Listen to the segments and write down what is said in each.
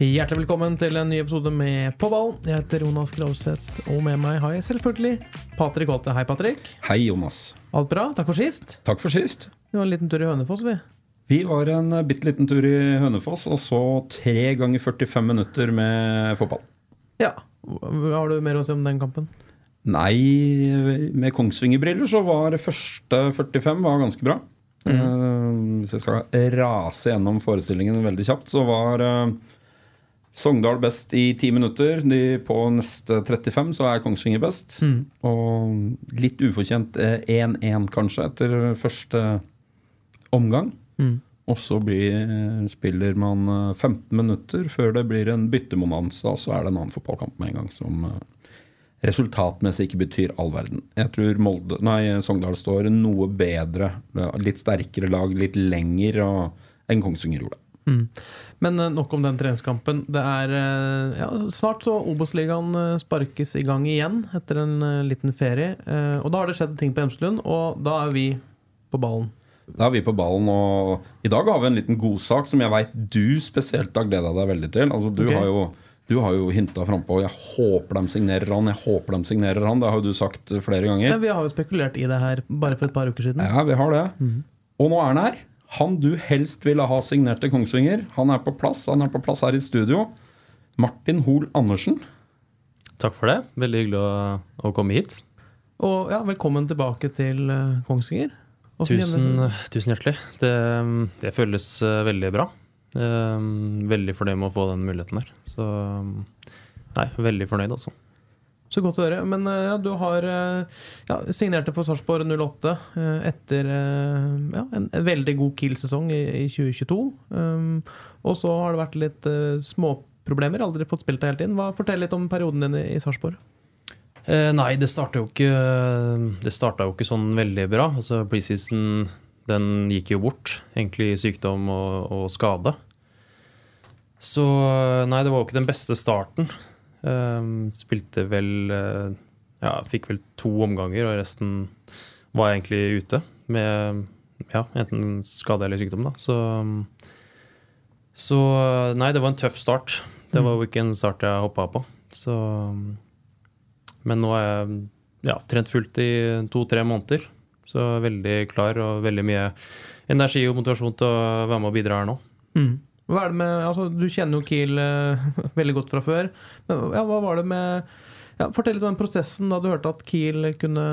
Hjertelig velkommen til en ny episode med På ballen. Jeg heter Jonas Grauseth, og med meg har jeg selvfølgelig Patrick Holte. Hei, Patrick. Hei, Jonas. Alt bra? Takk for sist. Takk for sist. Vi var en liten tur i Hønefoss, vi. Vi var en bitte liten tur i Hønefoss og så tre ganger 45 minutter med fotball. Ja. Har du mer å si om den kampen? Nei, med Kongsvinger-briller så var første 45 var ganske bra. Eh, hvis jeg skal rase gjennom forestillingen veldig kjapt, så var eh, Sogndal best i ti minutter. De på neste 35 så er Kongsvinger best. Og litt ufortjent eh, 1-1 kanskje etter første omgang. Og så blir, spiller man eh, 15 minutter før det blir en byttemonanza. Så er det en annen fotballkamp med en gang som eh, resultatmessig ikke betyr all verden. Jeg tror Molde, nei, Sogndal står noe bedre, litt sterkere lag, litt lenger enn Kongsvinger gjorde. Men eh, nok om den treningskampen. Det er eh, ja, snart så Obos-ligaen eh, sparkes i gang igjen etter en liten ferie. Og da har det skjedd ting på Emslund, og da er vi på ballen. Da er vi på ballen, og i dag har vi en liten godsak som jeg veit du spesielt har gleda deg veldig til. Altså, du okay. har jo du har jo hinta frampå 'jeg håper de signerer han', 'jeg håper de signerer han'. Det har jo du sagt flere ganger. Ja, vi har jo spekulert i det her bare for et par uker siden. Ja, vi har det. Og nå er han her. Han du helst ville ha signert til Kongsvinger. Han er på plass. Han er på plass her i studio. Martin Hoel Andersen. Takk for det. Veldig hyggelig å, å komme hit. Og ja, velkommen tilbake til eh, Kongsvinger. Tusen, tusen hjertelig. Det, det føles eh, veldig bra. Eh, Veldig fornøyd med å få den muligheten der. Så nei, veldig fornøyd, altså. Så godt å høre. Men eh, ja, du har eh, ja, signerte for Sarpsborg 08 eh, etter ja, en, veldig god Kiel-sesong i, i 2022. Um, og så har det vært litt uh, småproblemer. Aldri fått spilt deg helt inn. Fortell litt om perioden din i, i Sarpsborg. Nei, det starta jo ikke Det starta jo ikke sånn veldig bra. Altså Preseason den gikk jo bort. Egentlig i sykdom og, og skade. Så nei, det var jo ikke den beste starten. Eh, spilte vel eh, Ja, fikk vel to omganger, og resten var egentlig ute. Med ja, enten skade eller sykdom, da. Så, så nei, det var en tøff start. Det var jo ikke en start jeg hoppa på. Så men nå er jeg ja, trent fullt i to-tre måneder. Så veldig klar og veldig mye energi og motivasjon til å være med og bidra her nå. Hva er det med, altså, du kjenner jo Kiel uh, veldig godt fra før. Men ja, hva var det med ja, Fortell litt om den prosessen da du hørte at Kiel kunne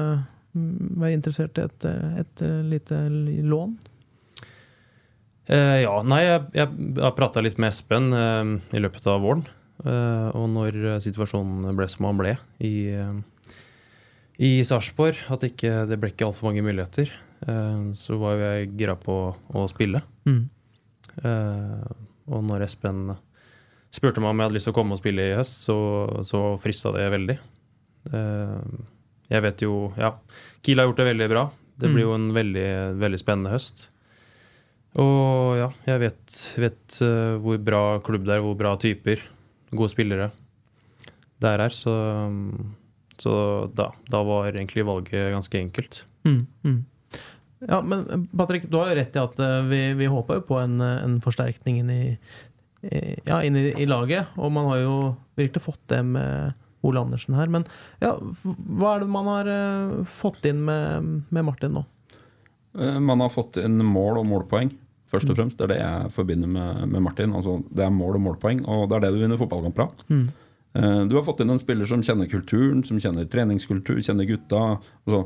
mm, være interessert i et, et eh, lite lån. Uh, ja, nei, jeg, jeg har prata litt med Espen uh, i løpet av våren. Uh, og når situasjonen ble som den ble i, i Sarpsborg, at ikke, det ble ikke altfor mange muligheter, så var jo jeg gira på å spille. Eh, og når Espen spurte meg om jeg hadde lyst til å komme og spille i høst, så, så frista det veldig. Jeg vet jo Ja, Kiel har gjort det veldig bra. Det blir jo en veldig, veldig spennende høst. Og ja, jeg vet, vet eh, hvor bra klubb det er, hvor bra typer, gode spillere der er. Så, så da, da var egentlig valget ganske enkelt. Mm, mm. Ja, men Patrick, du har jo rett i at eh, vi, vi håpa jo på en, eh, en forsterkning inn i, i, ja, inn i, i laget. Og man har jo virkelig fått det med Ole Andersen her. Men ja, hva er det man har eh, fått inn med, med Martin nå? Eh, Man har fått inn mål og målpoeng, først og fremst. Det er det jeg forbinder med, med Martin. Altså, det er mål og målpoeng, og det er det du vinner fotballkamper av. Mm. Du har fått inn en spiller som kjenner kulturen, som kjenner treningskultur, kjenner gutta. Altså,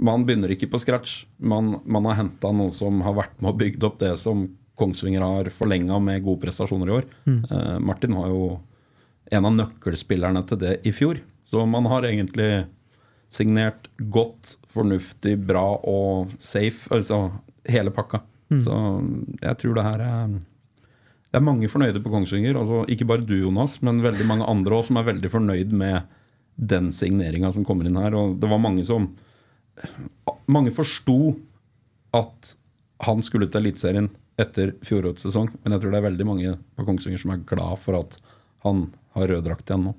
man begynner ikke på scratch. Man, man har henta noe som har vært med og bygd opp det som Kongsvinger har forlenga med gode prestasjoner i år. Eh, Martin var jo en av nøkkelspillerne til det i fjor. Så man har egentlig signert godt, fornuftig, bra og safe. Altså hele pakka. Så jeg tror det her er Det er mange fornøyde på Kongsvinger. Altså, ikke bare du, Jonas, men veldig mange andre òg som er veldig fornøyd med den signeringa som kommer inn her. Og det var mange som Mange forsto at han skulle til Eliteserien etter fjorårets sesong, men jeg tror det er veldig mange på Kongsvinger som er glad for at han har rød drakt igjen nå.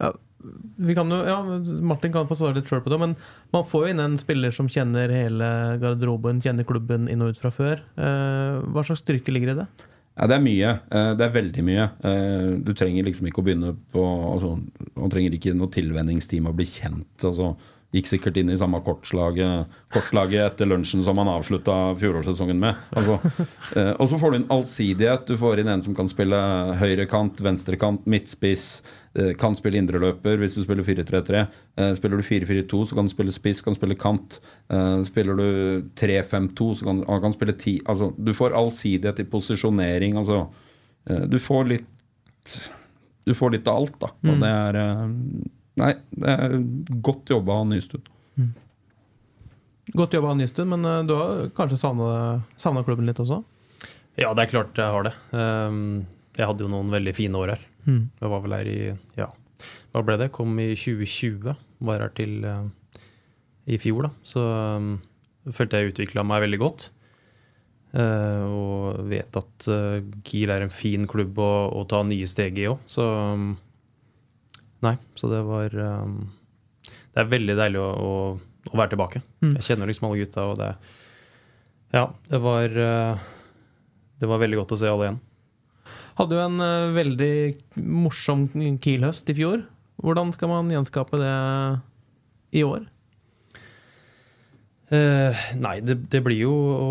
Ja, vi kan jo, ja, Martin kan få svare litt sjøl på det, men man får jo inn en spiller som kjenner hele garderoben, kjenner klubben inn og ut fra før. Eh, hva slags styrke ligger i det? Ja, det er mye. Eh, Det er veldig mye. Eh, Du trenger liksom ikke å begynne på altså, Man trenger ikke noe tilvenningstime å bli kjent. Altså, gikk sikkert inn i samme kortslaget, kortlaget etter lunsjen som han avslutta fjorårssesongen med. Altså, eh, og så får du inn allsidighet. Du får inn en som kan spille høyrekant, venstrekant, midtspiss. eh, Kan spille indreløper hvis du spiller 4-3-3. Eh, Spiller du 4-4-2, så kan du spille spiss, kan spille kant. Eh, Spiller du 3-5-2, så kan du kan spille 10 Altså, du får allsidighet i posisjonering. Altså, eh, du får litt Du får litt av alt, da. Og det er eh, Nei, det er godt jobba av Nystuen. Godt jobba, Nystuen, men eh, du har kanskje savna klubben litt også? Ja, det er klart jeg har det. Um, Jeg hadde jo noen veldig fine år her. Mm. Jeg var vel her i Ja, hva ble det? Kom i 2020. Var her til eh, i fjor, da. Så um, følte jeg utvikla meg veldig godt. Uh, og vet at uh, Kiel er en fin klubb å, å ta nye steg i òg, så um, Nei, så det var um, Det er veldig deilig å, å, å være tilbake. Mm. Jeg kjenner liksom alle gutta, og det Ja, det var uh, Det var veldig godt å se alle igjen. Hadde jo en uh, veldig morsom Kiel-høst i fjor. Hvordan skal man gjenskape det i år? Uh, nei, det, det blir jo å,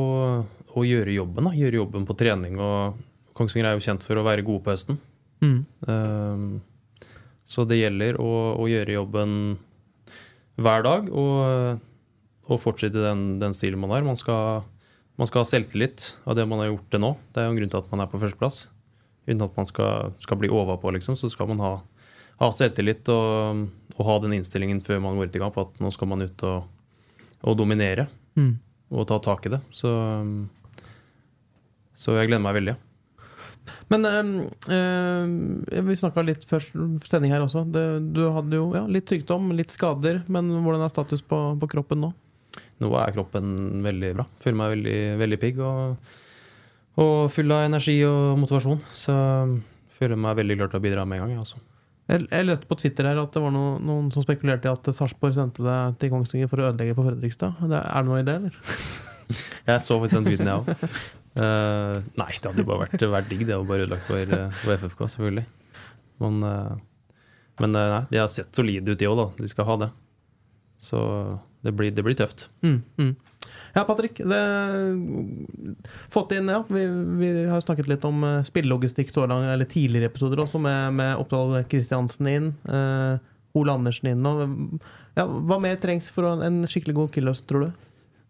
å gjøre jobben. da, Gjøre jobben på trening. og Kongsvinger er jo kjent for å være gode på høsten. Mm. Så det gjelder å, å gjøre jobben hver dag og, og fortsette den, den stilen man har. Man skal, man skal ha selvtillit av det man har gjort det nå. Det er jo en grunn til at man er på førsteplass. Uten at man skal, skal bli overpå, liksom, så skal man ha, ha selvtillit og, og ha den innstillingen før man går ut i kamp, at nå skal man ut og, og dominere Mm. og ta tak i det. Så, så jeg gleder meg veldig. Men øh, vi snakka litt før sending her også. Det, du hadde jo ja, litt sykdom, litt skader. Men hvordan er status på, på kroppen nå? Nå er kroppen veldig bra. Føler meg veldig, veldig pigg og, og full av energi og motivasjon. Så føler meg veldig klar til å bidra med en gang. jeg. Jeg, jeg leste på Twitter her at det var noen, noen som spekulerte i at Sarpsborg sendte deg til Kongsvinger for å ødelegge for Fredrikstad. Er det noe i det, eller? Jeg så faktisk den tweeten, jeg òg. Nei, det hadde jo bare vært, vært digg. Det var bare ødelagt for, eh, for FFK, selvfølgelig. Men, uh, men uh, nei, de har sett solide ut, de òg. De skal ha det. Så det blir, det blir tøft. Mm, mm. Ja, Patrick. Det, fått inn, ja. Vi, vi har snakket litt om spillelogistikk så langt, eller tidligere episoder også, med, med Oppdal Kristiansen inn. Uh, Ole Andersen inn. Og, ja, hva mer trengs for en skikkelig god killers, tror du?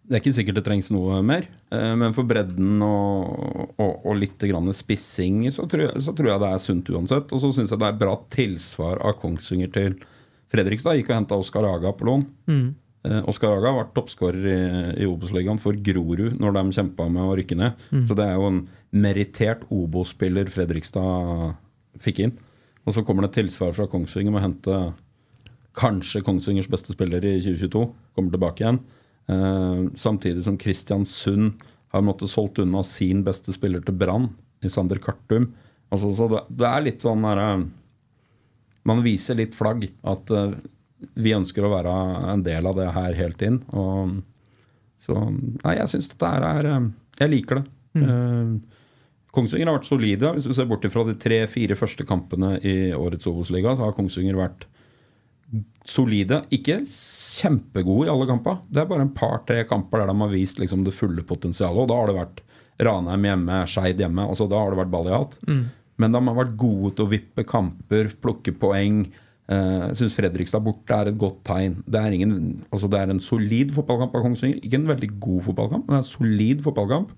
Det er ikke sikkert det trengs noe mer, eh, men for bredden og, og, og litt grann spissing så tror, jeg, så tror jeg det er sunt uansett. Og så syns jeg det er bra tilsvar av Kongsvinger til Fredrikstad. Gikk og henta Oskar Aga på lån. Mm. Eh, Oskar Aga vært toppskårer i, i Obos-ligaen for Grorud når de kjempa med å rykke ned. Så det er jo en merittert Obos-spiller Fredrikstad fikk inn. Og så kommer det tilsvar fra Kongsvinger med å hente kanskje Kongsvingers beste spiller i 2022. Kommer tilbake igjen. Eh, samtidig som Kristiansund har måttet solgt unna sin beste spiller til Brann, i Sander Kartum. Altså, så det, det er litt sånn derre Man viser litt flagg. At eh, vi ønsker å være en del av det her helt inn. Og, så Nei, jeg syns dette her er eh, Jeg liker det. Eh, Kongsvinger har vært solide. Hvis du ser bort fra de tre-fire første kampene i årets Obos-liga, så har Kongsvinger vært solide. Ikke kjempegode i alle kamper. Det er bare en par-tre kamper der de har vist liksom, det fulle potensialet. Og da har det vært Ranheim hjemme, Skeid hjemme. Altså, da har det vært ball i hatt. Men de har vært gode til å vippe kamper, plukke poeng. Jeg Jeg syns Fredrikstad borte er et godt tegn. Det er, ingen, altså det er en solid fotballkamp av Kongsvinger. Ikke en veldig god fotballkamp, men en solid fotballkamp.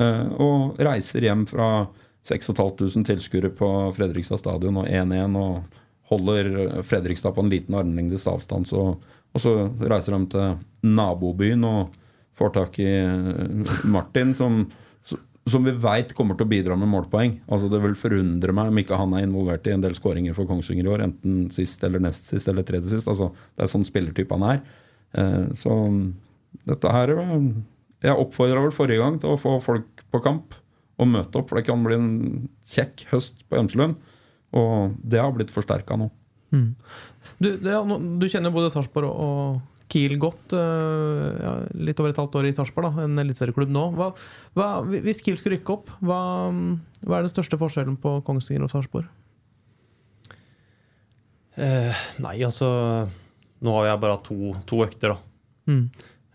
Uh, Og reiser hjem fra 6500 tilskuere på Fredrikstad stadion og 1-1 og holder Fredrikstad på en liten armlengdes avstand, så, Og så reiser de til nabobyen og får tak i eh, Martin, som, som vi veit kommer til å bidra med målpoeng. Altså Det vil forundre meg om ikke han er involvert i en del skåringer for Kongsvinger i år. Enten sist eller nest sist eller tredje sist. Altså Det er sånn spillertype han er. Eh, så dette her eh, Jeg oppfordra vel forrige gang til å få folk på kamp og møte opp, for det kan bli en kjekk høst på Emselund. Og det har blitt forsterka nå. Mm. Du, det, du, kjenner både Sarpsborg og Kiel godt. Uh, ja, litt over et halvt år i Sarpsborg, en eliteserieklubb nå. Hva, hva, hvis Kiel skulle rykke opp, hva, hva, er den største forskjellen på Kongsvinger og Sarpsborg? Eh, nei, altså Nå har jeg bare hatt to, to økter, da. Mm.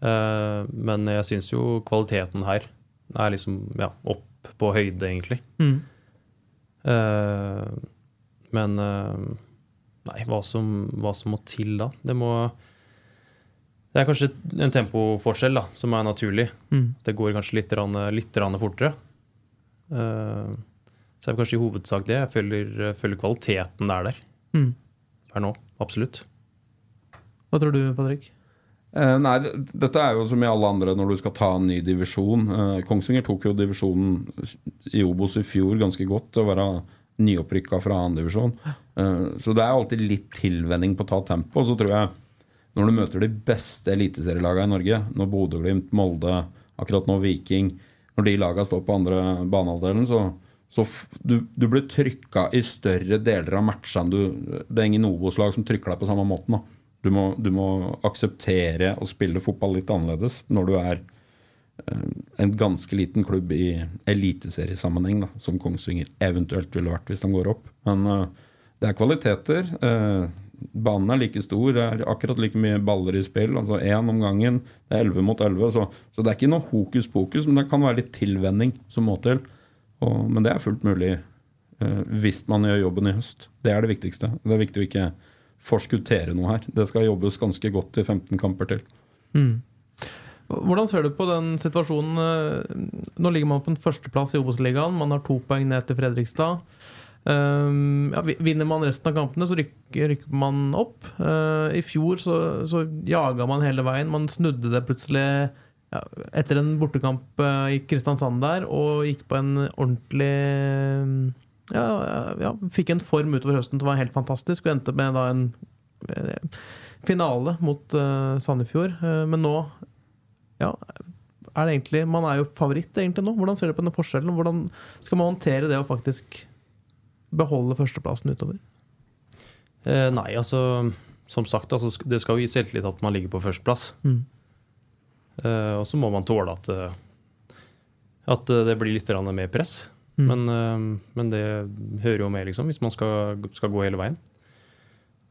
Eh, men jeg syns jo kvaliteten her er liksom ja, opp på høyde, egentlig. Mm. Uh, men uh, Nei, hva som, hva som, må til da? Det må Det er kanskje en tempoforskjell da, som er naturlig. Mm. Det går kanskje litt, rann, litt rann fortere. Uh, så er det kanskje i hovedsak det. Jeg føler, føler kvaliteten er der. Mm. Per nå. Absolutt. Hva tror du, Patrick? Uh, nei, dette er jo som i alle andre når du skal ta en ny divisjon. Uh, Kongsvinger tok jo divisjonen i Obos i fjor ganske godt å være nyopprykka fra andredivisjon. divisjon. Eh, så det er alltid litt tilvenning på å ta tempo. Så tror jeg når du møter de beste eliteserielagene i Norge, når Bodø-Glimt, Molde, akkurat nå Viking Når de lagene står på andre banehalvdelen, så, så du, du, blir trykka i større deler av matchene. Du, det er ingen Obos-lag som trykker deg på samme måten. du må, du må, akseptere å spille fotball litt annerledes når du er en ganske liten klubb i eliteseriesammenheng, da, som Kongsvinger eventuelt ville vært hvis de går opp. Men uh, det er kvaliteter. Uh, banen er like stor, det er akkurat like mye baller i spill. altså Én om gangen. Det er 11 mot 11. Så, så, det er ikke noe hokus pokus, men det kan være litt tilvenning som må til. Og, men det er fullt mulig hvis man gjør jobben i høst. Det er det viktigste. Det er viktig å ikke forskuttere noe her. Det skal jobbes ganske godt i 15 kamper til. Mm. Hvordan ser du på den situasjonen? Nå ligger man på en førsteplass i Obos-ligaen. Man har to poeng ned til Fredrikstad. Um, ja, vinner man resten av kampene, så rykker, man opp. Uh, I fjor så, så jaga man hele veien. Man snudde det plutselig ja, etter en bortekamp i Kristiansand der, og gikk på en ordentlig ja, ja, fikk en form utover høsten som var helt fantastisk, og endte med da en eh, finale mot uh, Sandefjord. Uh, men nå ja, er det egentlig Man er jo favoritt egentlig nå. Hvordan ser du på den forskjellen? Hvordan skal man håndtere det å faktisk beholde førsteplassen utover? Eh, nei, altså Som sagt, altså, det skal jo gi selvtillit at man ligger på førsteplass. Mm. Eh, og så må man tåle at, at det blir litt mer press. Mm. Men, uh, men, det hører jo med, liksom, hvis man skal, skal gå hele veien.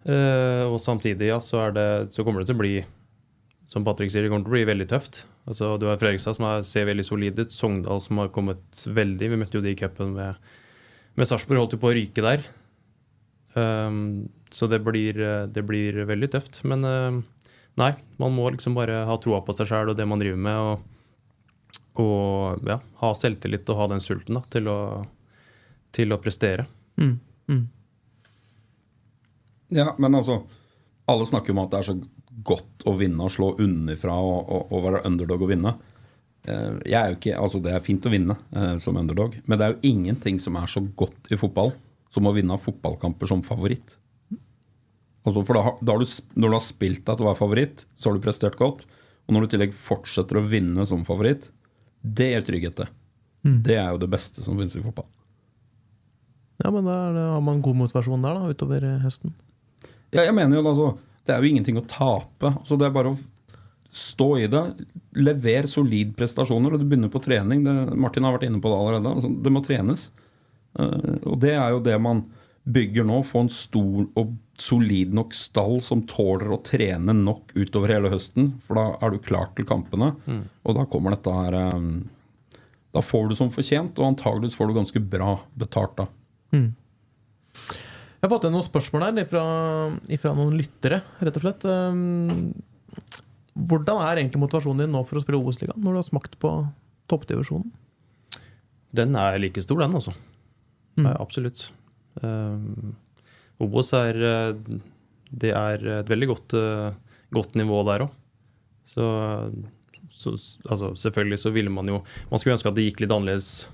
Eh, og samtidig ja, så, det, så, kommer det til å bli som Patrick sier, det kommer til å bli veldig tøft. Altså, du har Fredrikstad som er, ser veldig solid ut. Sogndal som har kommet veldig. Vi møtte jo de i cupen med, med Sarpsborg, holdt jo på å ryke der. Um, så det blir, det blir, veldig tøft. Men uh, nei, man må liksom bare ha troa på seg sjæl og det man driver med. og og ja, ha selvtillit og ha den sulten da, til, å, til å prestere. Mm. Mm. Ja, men altså Alle snakker om at det er så godt å vinne og slå underfra og, og, og være underdog og vinne. Eh, jeg er jo ikke, altså Det er fint å vinne eh, som underdog, men det er jo ingenting som er så godt i fotball som å vinne fotballkamper som favoritt. Altså for da, da du, Når du har spilt deg til å være favoritt, så har du prestert godt. Og når du i tillegg fortsetter å vinne som favoritt, det er trygghet, det. Mm. Det er jo det beste som finnes i fotball. Ja, men da har man god motivasjon der, da, utover eh, høsten? Ja, jeg mener jo altså Det er jo ingenting å tape. Altså, det er bare å stå i det. Lever solid prestasjoner. Og du begynner på trening. Det, Martin har vært inne på det allerede. Altså, det må trenes. Uh, og det er jo det man bygger nå. Få en stor og solid nok stall som tåler å trene nok utover hele høsten. For da er du klar til kampene. Mm. Og da kommer dette her um, Da får du som fortjent, og antageligvis får du ganske bra betalt da. Mm. Jeg har fått inn noen spørsmål her ifra, ifra, noen lyttere, rett og slett. Um, hvordan er egentlig motivasjonen din nå for å spille Obos-ligaen, når du har smakt på toppdivisjonen? Den er like stor, den, altså. Mm. Ja, absolutt. Um, Obos er, eh, det er et veldig godt, eh, godt nivå der òg. Så, så altså, selvfølgelig så ville man jo Man skulle ønske at det gikk litt annerledes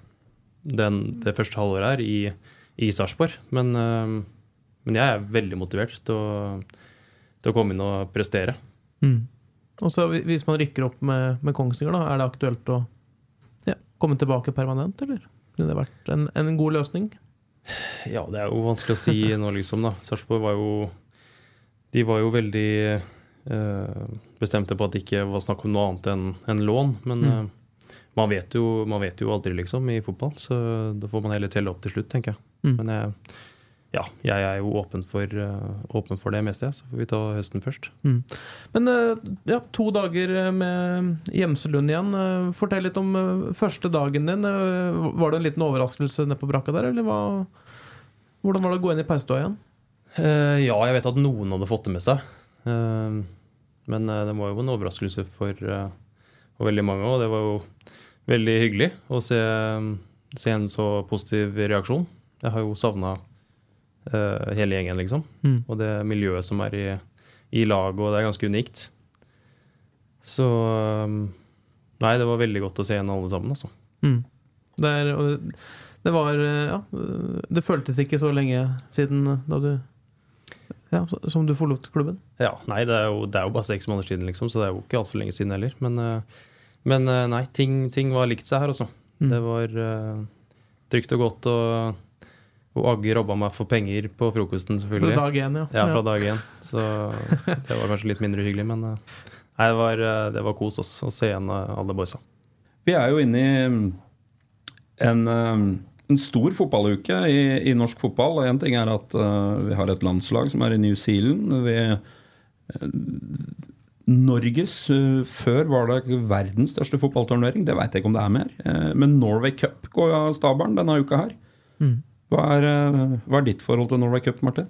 den, det første halvåret her i, i Sarpsborg. Men, eh, men jeg er veldig motivert til å, til å komme inn og prestere. Mm. Og så Hvis man rykker opp med, med Kongsvinger, da, er det aktuelt å ja, komme tilbake permanent, eller? Kunne det vært en, en god løsning? Ja, det er jo vanskelig å si nå, liksom. da. Sarpsborg var jo De var jo veldig øh, bestemte på at det ikke var snakk om noe annet enn en lån. Men Mm. eh, man, vet jo, man vet jo aldri, liksom, i fotball. Så da får man heller telle opp til slutt, tenker jeg. Mm. Men jeg, ja, jeg er jo åpen for, eh, åpen for det meste. Så får vi ta høsten først. Men eh, ja, to dager eh, med Gjemselund igjen. Fortell litt om første dagen din. Var det en liten overraskelse nede på brakka der, eller hva? Hvordan var det å gå inn i peisestua igjen? Uh, ja, jeg vet at noen hadde fått det med seg. Uh, men det var jo en overraskelse for, uh, for veldig mange, og det var jo veldig hyggelig å se, se en så positiv reaksjon. Jeg har jo savna hele gjengen, liksom. Mm. Og det miljøet som er i, i laget, og det er ganske unikt. Så um, Nei, det var veldig godt å se igjen alle sammen, altså. Mm. Det, er, det, det var eh, Ja, det føltes ikke så lenge siden da du Ja, som du forlot klubben. Ja, nei, det er, jo, det er jo bare seks måneder siden, liksom, så det er jo ikke altfor lenge siden heller. Men, men nei, ting, ting var likt seg her, altså. Mm. Det var uh, trygt og godt, og, og Agge robba meg for penger på frokosten, selvfølgelig. Fra dag én, ja. Ja, fra dag én. Så det var kanskje litt mindre hyggelig, men eh, nei, det, var, eh, det var kos oss å se igjen eh, alle boysa. Vi er jo inne i en, en stor fotballuke i, i norsk fotball. En ting er at vi har et landslag som er i New Zealand. Vi, Norges Før var det verdens største fotballturnering. Det veit jeg ikke om det er mer. Men Norway Cup går av stabelen denne uka her. Mm. Hva er, eh, hva er ditt forhold til Norway Cup, Martin?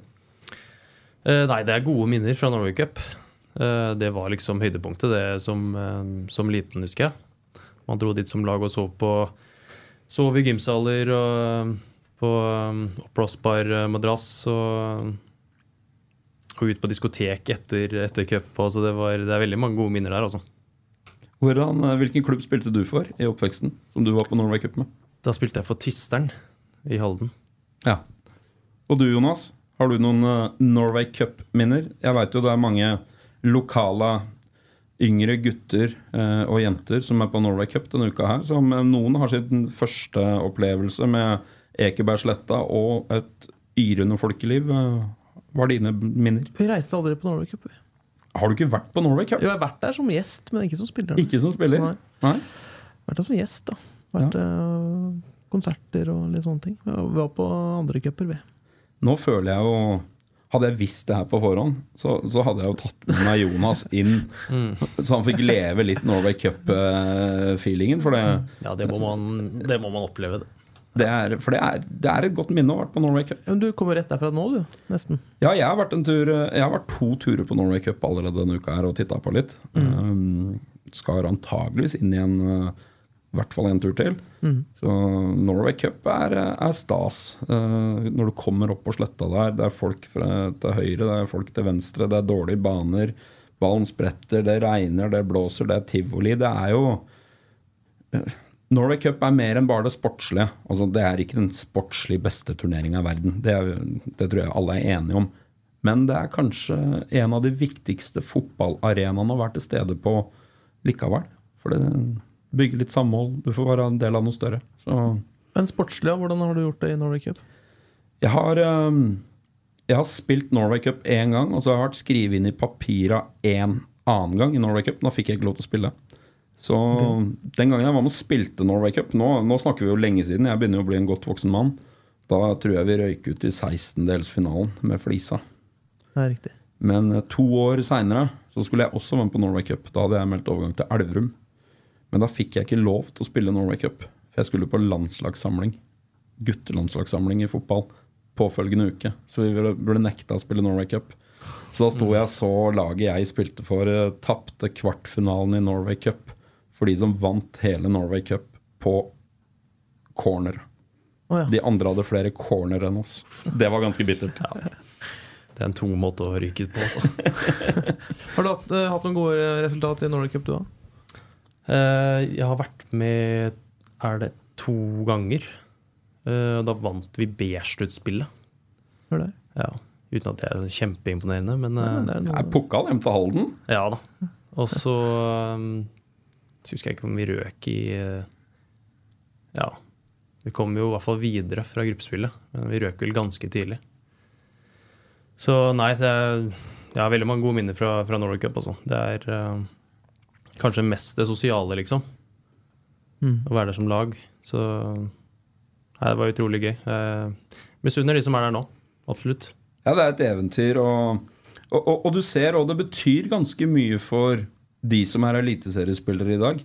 Eh, nei, det er gode minner fra Norway Cup. Eh, det var liksom høydepunktet det som, eh, som liten, husker jeg. Man dro dit som lag og så på Sov i gymsaler og på um, oppblåsbar eh, madrass og, og ut på diskotek etter, etter cup. Altså det, var, det er veldig mange gode minner der, altså. Hvordan, eh, hvilken klubb spilte du for i oppveksten, som du var på Norway Cup med? Da spilte jeg for Tisteren i Halden. Ja. Og du, Jonas? Har du noen eh, Norway Cup-minner? Jeg veit jo det er mange lokale yngre gutter eh, og jenter som er på Norway Cup denne uka her. Som eh, noen har sin første opplevelse med Ekebergsletta og et yrende folkeliv. Hva er dine minner? Vi reiste aldri på Norway Cup. Har du ikke vært på Norway Cup? Jo, jeg har vært der som gjest, men ikke som spiller. Ikke som spiller? Nei. Nei? Vært der som gjest, da. Vært eh, konserter og litt sånne ting. Vi var på andre cuper, vi. Nå føler jeg jo Hadde jeg visst det her på forhånd, så, så hadde jeg jo tatt med meg Jonas inn. Så han fikk leve litt Norway Cup-feelingen. For, det, Ja, det må man, det må man oppleve. det. det er, for det, er, det er et godt minne å ha vært på Norway Cup. Men du kommer rett derfra nå, du. Nesten. Ja, jeg har vært en tur Jeg har vært to turer på Norway Cup allerede denne uka her og titta på litt. Um, skal antageligvis inn igjen uh, i hvert fall en tur til. Så Norway Cup er, er stas. Uh, når du kommer opp på sletta der, det er folk fra, til høyre, det er folk til venstre, det er dårlige baner. Ballen spretter, det regner, det blåser, det er tivoli. Det er jo uh, Norway Cup er mer enn bare det sportslige. Altså, det er ikke den sportslig beste turneringa i verden. Det, er, det tror jeg alle er enige om. Men det er kanskje en av de viktigste fotballarenaene å være til stede på likevel. For det bygger litt samhold. Du får være en del av noe større. Så Men sportslig, ja, hvordan har du gjort det i Norway Cup? jeg har, øhm, jeg har spilt Norway Cup én gang, og så har jeg vært skrevet inn i papira én annen gang i Norway Cup. Nå fikk jeg ikke lov til å spille. Så den gangen jeg var med og spilte Norway Cup nå, nå snakker vi jo lenge siden, jeg begynner jo å bli en godt voksen mann. Da tror jeg vi røyk ut i 16-delsfinalen med Flisa. Er riktig. Men eh, to år seinere skulle jeg også være med på Norway Cup. Da hadde jeg meldt overgang til Elverum. Men da fikk jeg ikke lov til å spille Norway Cup. For jeg skulle på landslagssamling. Guttelandslagssamling i fotball påfølgende uke. Så vi ble, nekta å spille Norway Cup. Så da sto jeg og så laget jeg spilte for, uh, tapte kvartfinalen i Norway Cup for de som vant hele Norway Cup på corner. Oh, ja. De andre hadde flere corner enn oss. Det var ganske bittert. det er en tung måte å ryke ut på også. Har du hatt, uh, hatt noen gode resultat i Norway Cup, du òg? Eh, jeg har vært med Er det to ganger? Eh, da vant vi B-sluttspillet. Ja, uten at det er kjempeimponerende, men, Ja, eh, men det er noe- Er Pukkal hjem til Halden? ja da. Og så husker jeg ikke om vi røk i Ja. Vi kom jo i hvert fall videre fra gruppespillet, men vi røk vel ganske tidlig. Så nei, det er, jeg har veldig mange gode minner fra, fra Norway Cup. Også. Det er kanskje mest det sosiale, liksom. Mm. Å være der som lag. Så nei, det var utrolig gøy. Eh, misunner de som er der nå. Absolutt. Ja, det er et eventyr, og, og, og, og du ser, òg det betyr ganske mye for de som er eliteseriespillere i dag.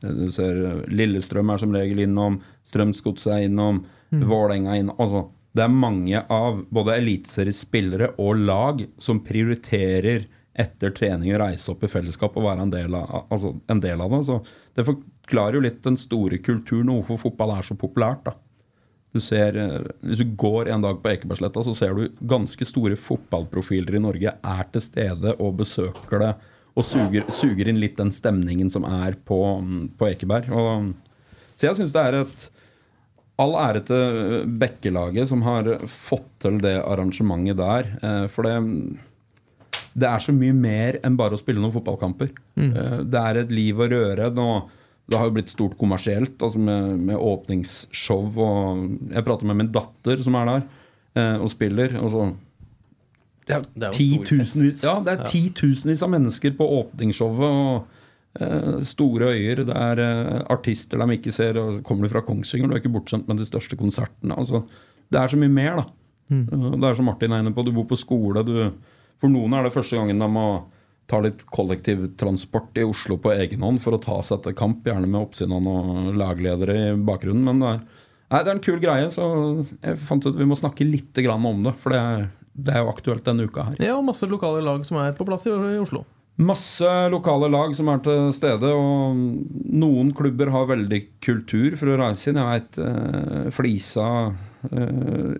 Du ser Lillestrøm er som regel innom, Strømsgodset er innom, Vålerenga er innom. Altså, det er mange av både eliteseriespillere og lag som prioriterer etter trening reise opp i fellesskap og være en del av, altså en del av det. Så det forklarer jo litt den store kulturen og hvorfor fotball er så populært. da. Du ser, eh, Hvis du går en dag på Ekebergsletta, så ser du ganske store fotballprofiler i Norge er til stede og besøker det og suger, suger inn litt den stemningen som er på, på Ekeberg. Og, så jeg syns det er et All ære til Bekkelaget som har fått til det arrangementet der. eh, For det, det er så mye mer enn bare å spille noen fotballkamper. Mm. Det er et liv og røre. Nå, det har jo blitt stort kommersielt altså med, med åpningsshow. Og jeg prater med min datter som er der eh, og spiller. Og så, det er, Det er titusenvis, ja, det er Ja. titusenvis av mennesker på åpningsshowet. Og eh, store øyer. Det er eh, artister de ikke ser. Og kommer du fra Kongsvinger, du er ikke bortskjemt med de største konsertene. Altså, det er så mye mer, da. Mm. Det er som Martin er inne på, du bor på skole. Du, for noen er det første gangen de må ta litt kollektivtransport i Oslo på egen hånd for å ta seg til kamp, gjerne med oppsynene og lagledere i bakgrunnen. Men det er, nei, det er en kul greie, så jeg fant ut vi må snakke litt grann om det. For det er, det er jo aktuelt denne uka her. Ja, og masse lokale lag som er på plass i, i Oslo. Masse lokale lag som er til stede, og noen klubber har veldig kultur for å reise inn. Jeg veit eh, Flisa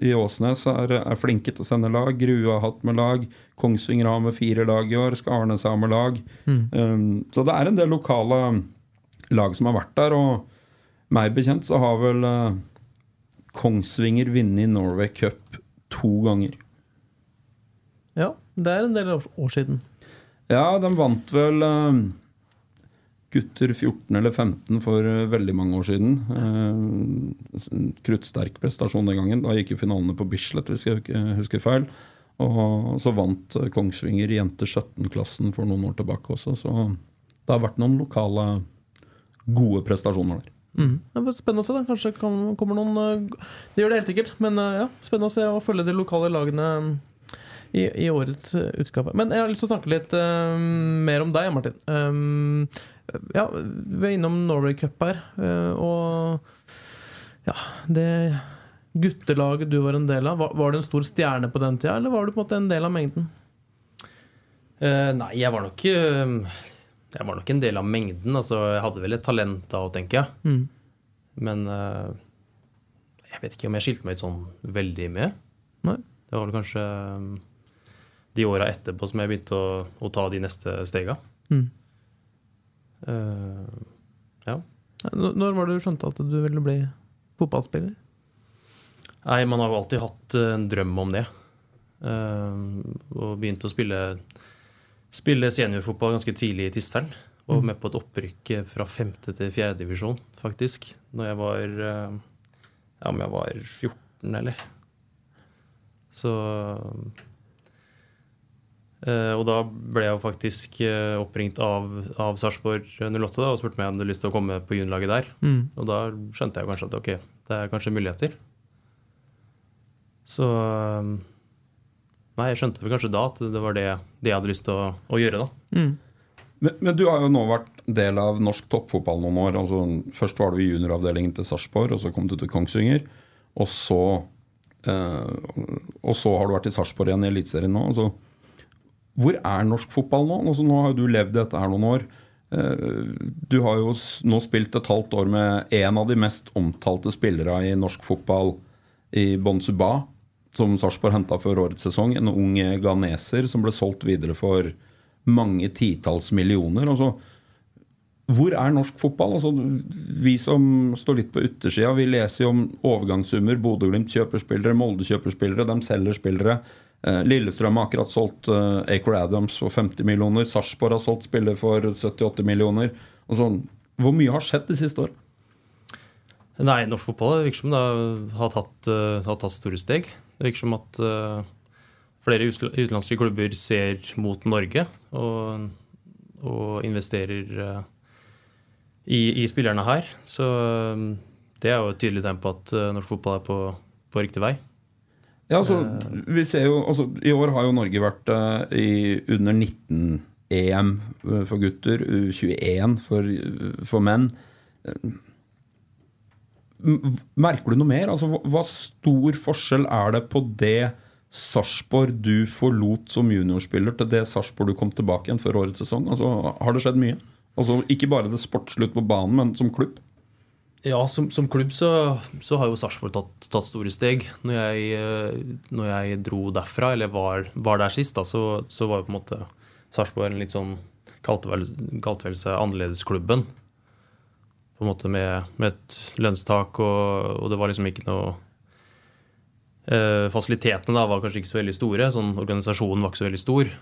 i Åsnes er, er flinke til å sende lag. Grue har hatt med lag. Kongsvinger har med fire lag i år. Skarnes har med lag. Um, så det er en del lokale lag som har vært der, og meg bekjent så har vel uh, Kongsvinger vunnet Norway Cup to ganger. Ja, det er en del år, siden. Ja, de vant vel eh, gutter 14 eller 15 for eh, veldig mange år siden. Eh, kruttsterk prestasjon den gangen. Da gikk jo finalene på Bislett, hvis jeg husker feil. Og så vant eh, Kongsvinger jenter 17-klassen for noen år tilbake også. Så det har vært noen lokale gode prestasjoner der. Mm. Spennende å se. da Kanskje kommer noen eh, Det gjør det helt sikkert, men eh, ja, spennende å se og følge de lokale lagene i, i årets eh, utgave. Men jeg har lyst til å snakke litt uh, mer om deg, Martin. Um, ja, vi er innom Norway Cup her, eh, og ja, det guttelaget du var en del av, var, var du en stor stjerne på den tida, eller var du på en måte en del av mengden? Uh, nei, jeg var nok eh, Jeg var nok en del av mengden. Altså, jeg hadde vel et talent da òg, tenker jeg. Mm. Men uh, jeg vet ikke om jeg skilte meg ut sånn veldig med. Nei. Det var vel kanskje de åra etterpå som jeg begynte å, å ta de neste stega. Mm. Eh, ja. Når var det du skjønte at du ville bli fotballspiller? Nei, man har jo alltid hatt eh, en drøm om det. Uh, og begynte å spille, spille seniorfotball ganske tidlig i Tisteren. Og med på et opprykk fra femte til fjerde divisjon, faktisk. Når jeg var Ja, om jeg var 14, eller. Så Og da ble jeg jo faktisk eh, oppringt av, av Sarpsborg 08 da, og spurte meg om jeg hadde lyst til å komme på juniorlaget der. Mm. Og da skjønte jeg kanskje at ok, det er kanskje muligheter. Så um, Nei, jeg skjønte vel kanskje da at det var det, det jeg hadde lyst til å, å gjøre, da. Mm. Men, men du har jo nå vært del av norsk toppfotball noen år. Altså, først var du i junioravdelingen til Sarpsborg, og så kom du til Kongsvinger. Og så, eh, og så har du vært i Sarpsborg igjen i Eliteserien nå. Altså, hvor er norsk fotball nå? Altså, nå har jo du levd dette her noen år. Eh, du har jo nå spilt et halvt år med en av de mest omtalte spillere i norsk fotball i Bonsuba, som Sarpsborg henta før årets sesong. En ung ganeser som ble solgt videre for mange titalls millioner. Altså, hvor er norsk fotball? Altså, vi som står litt på yttersida, vi leser jo om overgangssummer. Bodø-Glimt kjøper spillere, Molde kjøper spillere, de selger spillere. Eh, Lillestrøm har akkurat solgt uh, Acor Adams for 50 millioner. Sarpsborg har solgt spiller for 78 millioner. Sånn. hvor mye har skjedd de siste årene? Nei, norsk fotball virker som det har tatt, uh, har tatt store steg. Det virker som at uh, flere utenlandske klubber ser mot Norge og, og investerer uh, i, i, spillerne her. Så um, det er jo et tydelig tegn på at norsk fotball er på, på riktig vei. Ja, altså, vi ser jo, altså, I år har jo Norge vært i under 19-EM for gutter, U21 for, for menn. Merker du noe mer? Altså, hva stor forskjell er det på det Sarpsborg du forlot som juniorspiller, til det Sarpsborg du kom tilbake igjen før årets sesong? Altså, har det skjedd mye? Altså, ikke bare det sportslige på banen, men som klubb? Ja, som, som klubb så, så, har jo Sarpsborg tatt, tatt, store steg. Når jeg, eh, når jeg, dro derfra, eller var, var der sist, da, så, så, var jo på en måte Sarpsborg en litt sånn Kalte vel, kalte vel seg annerledesklubben på en måte med, med et lønnstak, og, og, det var liksom ikke noe eh, Fasilitetene da var kanskje ikke så veldig store. sånn Organisasjonen var ikke så veldig stor.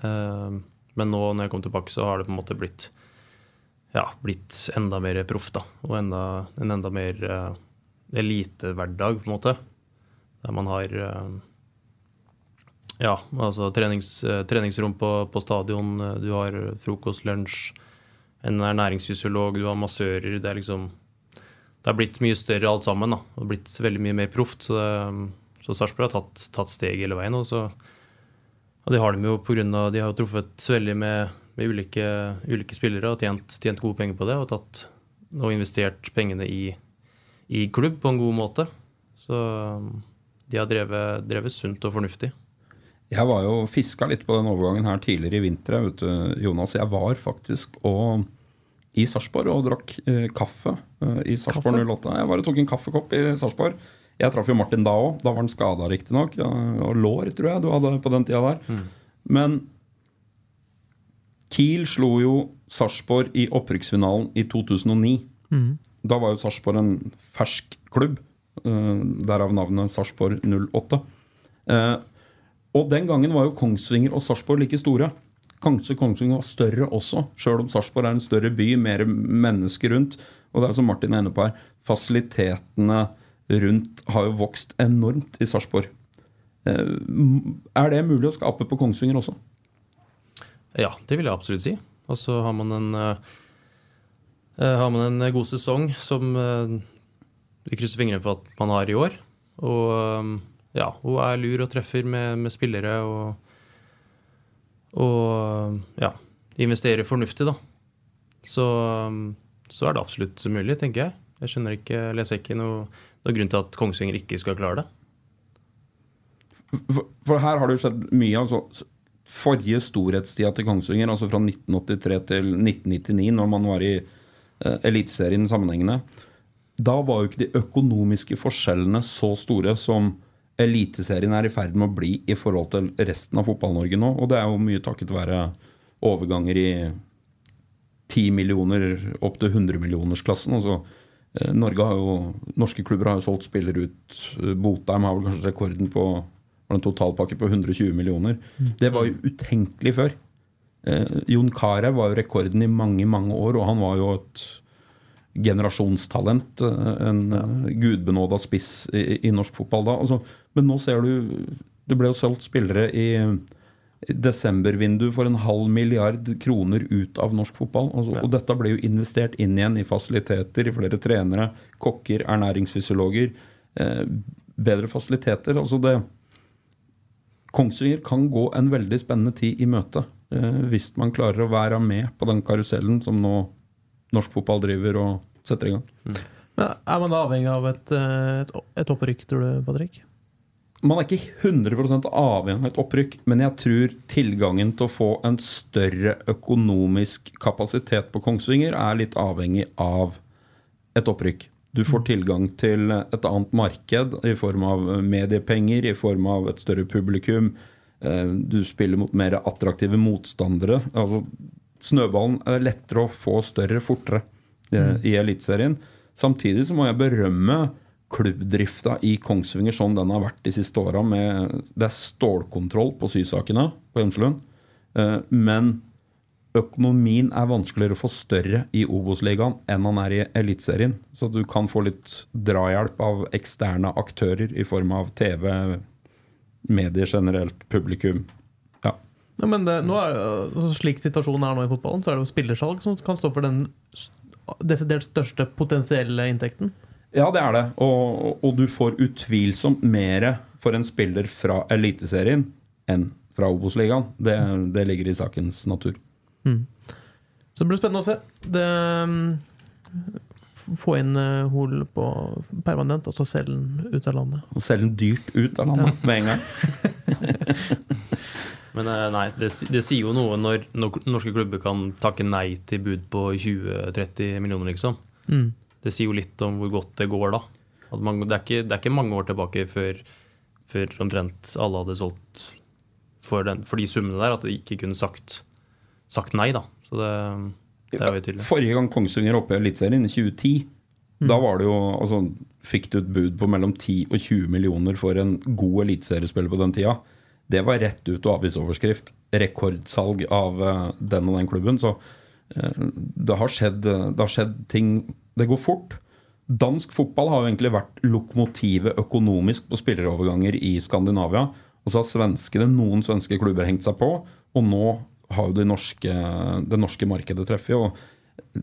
Eh, men nå når jeg kom tilbake, så har det på en måte blitt ja, blitt enda mer proff. da, Og enda, en enda mer uh, elitehverdag, på en måte. Der man har uh, ja, altså trenings, eh, treningsrom på, på stadion, du har frokost, lunsj en ernæringsfysiolog, du har massører. Det er liksom Det har blitt mye større alt sammen. da, Det har blitt veldig mye mer proft. Så, det, så Sarpsborg har tatt, tatt, steg hele veien. Og, så, og det har de jo pga. De har jo truffet veldig med, med ulike, ulike, spillere og tjent, tjent, gode penger på det. Og, tatt, og investert pengene i, i, klubb på en god måte. Så de har drevet, drevet sunt og fornuftig. Jeg var jo fiska litt på den overgangen her tidligere i vinter. Jonas. Jeg var faktisk og i Sarpsborg og drakk eh, kaffe eh, i Sarpsborg 08. Jeg bare tok en kaffekopp i Sarpsborg. Jeg traff jo Martin da òg. Da var han skada, riktignok. Og lår, tror jeg du hadde på den tida der. Mm. Men Kiel slo jo Sarpsborg i opprykksfinalen i 2009. Mm. Da var jo Sarpsborg en fersk klubb. Uh, derav navnet Sarpsborg 08. Uh, og den gangen var jo Kongsvinger og Sarpsborg like store. Kanskje Kongsvinger var større også, sjøl om Sarpsborg er en større by, mer mennesker rundt. Og det er som Martin er inne på her, fasilitetene rundt har jo vokst enormt i Sarpsborg. Eh, er det mulig å skape på Kongsvinger også? Ja, det vil jeg absolutt si. Og så har man en uh, har man en god sesong som uh, vi krysser fingrene for at man har i år. Og ja, hun er lur og treffer med, med spillere og og ja, investere fornuftig, da. Så, så, er det absolutt mulig, tenker jeg. Jeg skjønner ikke, leser ikke noe, noe grunn til at Kongsvinger ikke skal klare det. For, for her har det jo skjedd mye. altså Forrige storhetstida til Kongsvinger, altså fra 1983 til 1999, når man var i uh, Eliteserien sammenhengende, da var jo ikke de økonomiske forskjellene så store som Eliteserien er i ferd med å bli i forhold til resten av Fotball-Norge nå. Og det er jo mye takket være overganger i 10 millioner opp til 100 millionersklassen. Altså, eh, Norge har jo, norske klubber har jo solgt spillere ut. Botheim har vel kanskje rekorden på en totalpakke på 120 millioner. Det var jo utenkelig før. Eh, Jon Carew var jo rekorden i mange, mange år, og han var jo et generasjonstalent. Eh, en ja. gudbenåda spiss i, i, norsk fotball da. Altså, men nå ser du Det ble jo solgt spillere i desembervindu for en halv milliard kroner ut av norsk fotball. Altså, ja. Og dette ble jo investert inn igjen i fasiliteter, i flere trenere, kokker, ernæringsfysiologer. Eh, bedre fasiliteter. Altså det Kongsvinger kan gå en veldig spennende tid i møte eh, hvis man klarer å være med på den karusellen som nå norsk fotball driver og setter i gang. Mm. Men Er man da avhengig av et, eh, et, et opprykk, tror du, Patrick? Man er ikke 100% avhengig av et opprykk, men jeg tror tilgangen til å få en større økonomisk kapasitet på Kongsvinger er litt avhengig av et opprykk. Du får tilgang til et annet marked i form av mediepenger, i form av et større publikum. Eh, du spiller mot mer attraktive motstandere. Altså, snøballen er lettere å få større fortere eh, i Eliteserien. Samtidig så må jeg berømme klubbdrifta i Kongsvinger sånn den har vært de siste åra. Det er stålkontroll på sysakene på Gjemselund. Eh, men økonomien er vanskeligere å få større i Obos-ligaen enn han er i Eliteserien. Så du kan få litt drahjelp av eksterne aktører i form av TV, medier generelt, publikum. Ja. Ja, men det, er, altså, slik situasjonen er nå i fotballen, så er det jo spillersalg som kan stå for den desidert største potensielle inntekten. Ja, det er det. Og, og du får utvilsomt mer for en spiller fra Eliteserien enn fra Obos-ligaen. Det, det ligger i sakens natur. Så det blir spennende å se. Det, um, få inn uh, Hol på permanent, og så selge den ut av landet. Og selge den dyrt ut av landet med en gang. Men eh, nei, det, det sier jo noe når, når norske klubber kan takke nei til bud på 20-30 millioner, liksom. Mm. Det sier jo litt om hvor godt det går da. At man, det, er ikke, det er ikke mange år tilbake før, før omtrent alle hadde solgt for, den, for de summene der, at de ikke kunne sagt, sagt nei, da. Så det, det er jo tydelig. Forrige gang Kongsvinger oppe i Eliteserien, i 2010, da var det jo altså, Fikk du et bud på mellom 10 og 20 millioner for en god eliteseriespiller på den tida. Det var rett ut og avisoverskrift. Rekordsalg av eh, den og den klubben. Så eh, det, har skjedd, det har skjedd ting Det går fort. Dansk fotball har jo egentlig vært lokomotivet økonomisk på spilleroverganger i Skandinavia. Og så har svenskene, noen svenske klubber hengt seg på, og nå har jo det norske, det norske markedet treffet. Og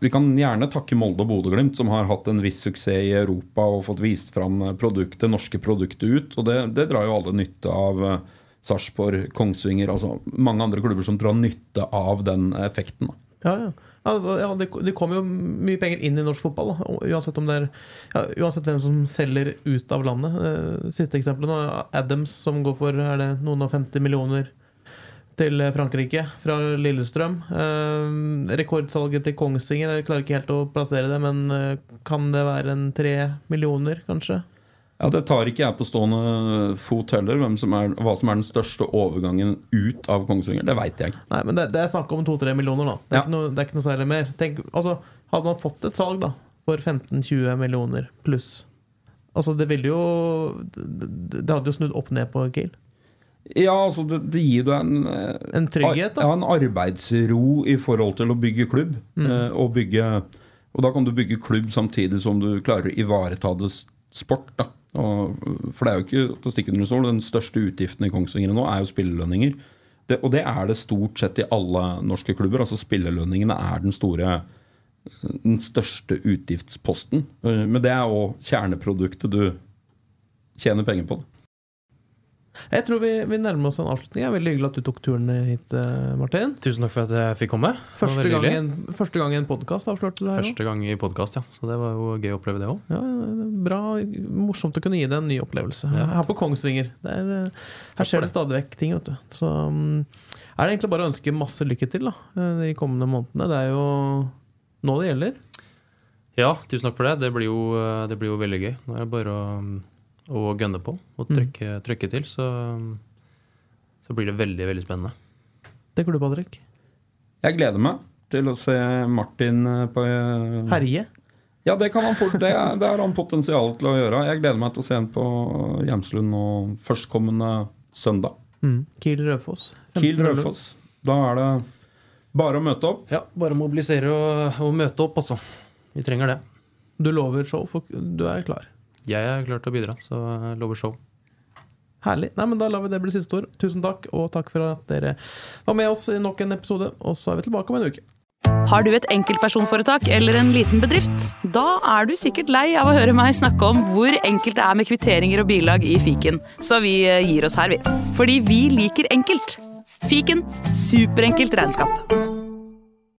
vi kan gjerne takke Molde og Bodø-Glimt, som har hatt en viss suksess i Europa og fått vist fram produktet, det norske produktet ut. Og det, det drar jo alle nytte av. eh, Sarpsborg, Kongsvinger, altså mange andre klubber som drar nytte av den effekten. Ja, ja. Ja det, det kommer jo mye penger inn i norsk fotball. Da. Uansett, om det er, ja, uansett hvem som selger ut av landet. Eh, Siste eksempelet nå Adams, som går for er det noen og 50 millioner til Frankrike fra Lillestrøm. Eh, rekordsalget til Kongsvinger, jeg klarer ikke helt å plassere det, men eh, kan det være en tre millioner, kanskje? Ja, Det tar ikke jeg på stående fot heller, som er, hva som er den største overgangen ut av Kongsvinger. Det veit jeg. Nei, men det, det er snakk om to-tre millioner, da. Det er, Ja. noe, det er ikke noe særlig mer. Tenk, altså, hadde man fått et salg da for 15-20 millioner pluss Altså, det ville jo Det, det hadde jo snudd opp ned på Kiel. Ja, altså det, det gir deg en eh, En trygghet, da. Ja, en arbeidsro i forhold til å bygge klubb. Mm. eh, Og, bygge, og da kan du bygge klubb samtidig som du klarer å ivareta det sport. da og, For det er jo ikke til å stikke under stol, den største utgiften i Kongsvinger nå er jo spillelønninger. Det, og det er det stort sett i alle norske klubber. altså Spillelønningene er den store den største utgiftsposten. Eh, Men det er òg kjerneproduktet du tjener penger på. Jeg tror vi, vi nærmer oss en avslutning. Det er veldig hyggelig at du tok turen hit, eh, Martin. Tusen takk for at jeg fikk komme. Første gang, en, første gang i en podkast avslørte du her. Første gang i podkast, ja. Så det var jo gøy å oppleve det òg. Ja, bra, morsomt å kunne gi deg en ny opplevelse. Ja. Her på Kongsvinger. Det er, eh, her skjer det stadig vekk ting. Vet du. Så mm, er det egentlig bare å ønske masse lykke til da, eh, de kommende månedene. Det er jo nå det gjelder. Ja, tusen takk for det. Det blir jo, det blir jo veldig gøy. Nå er det bare å, å gønne på og trykke, trykke til, så, så blir det veldig, veldig spennende. Det er du, Patrick. Jeg gleder meg til å se Martin eh, på eh, Herje. Ja, det kan han fort. Det, det har han potensial til å gjøre. Jeg gleder meg til å se ham på Hjemslund nå førstkommende søndag. Mm. Kiel Rødfoss. Kiel Rødfoss. Da er det bare å møte opp. Ja, bare mobilisere og, og møte opp, altså. Vi trenger det. Du lover show, for du er klar. Jeg er klar til å bidra, så jeg lover show. Herlig. Nei, men Da lar vi det bli siste ord. Tusen takk, og takk for at dere var med oss i nok en episode. Og så er vi tilbake om en uke. Har du et enkeltpersonforetak eller en liten bedrift? Da er du sikkert lei av å høre meg snakke om hvor enkelt det er med kvitteringer og bilag i fiken, så vi eh, gir oss her, vi. Fordi vi liker enkelt. Fiken superenkelt regnskap.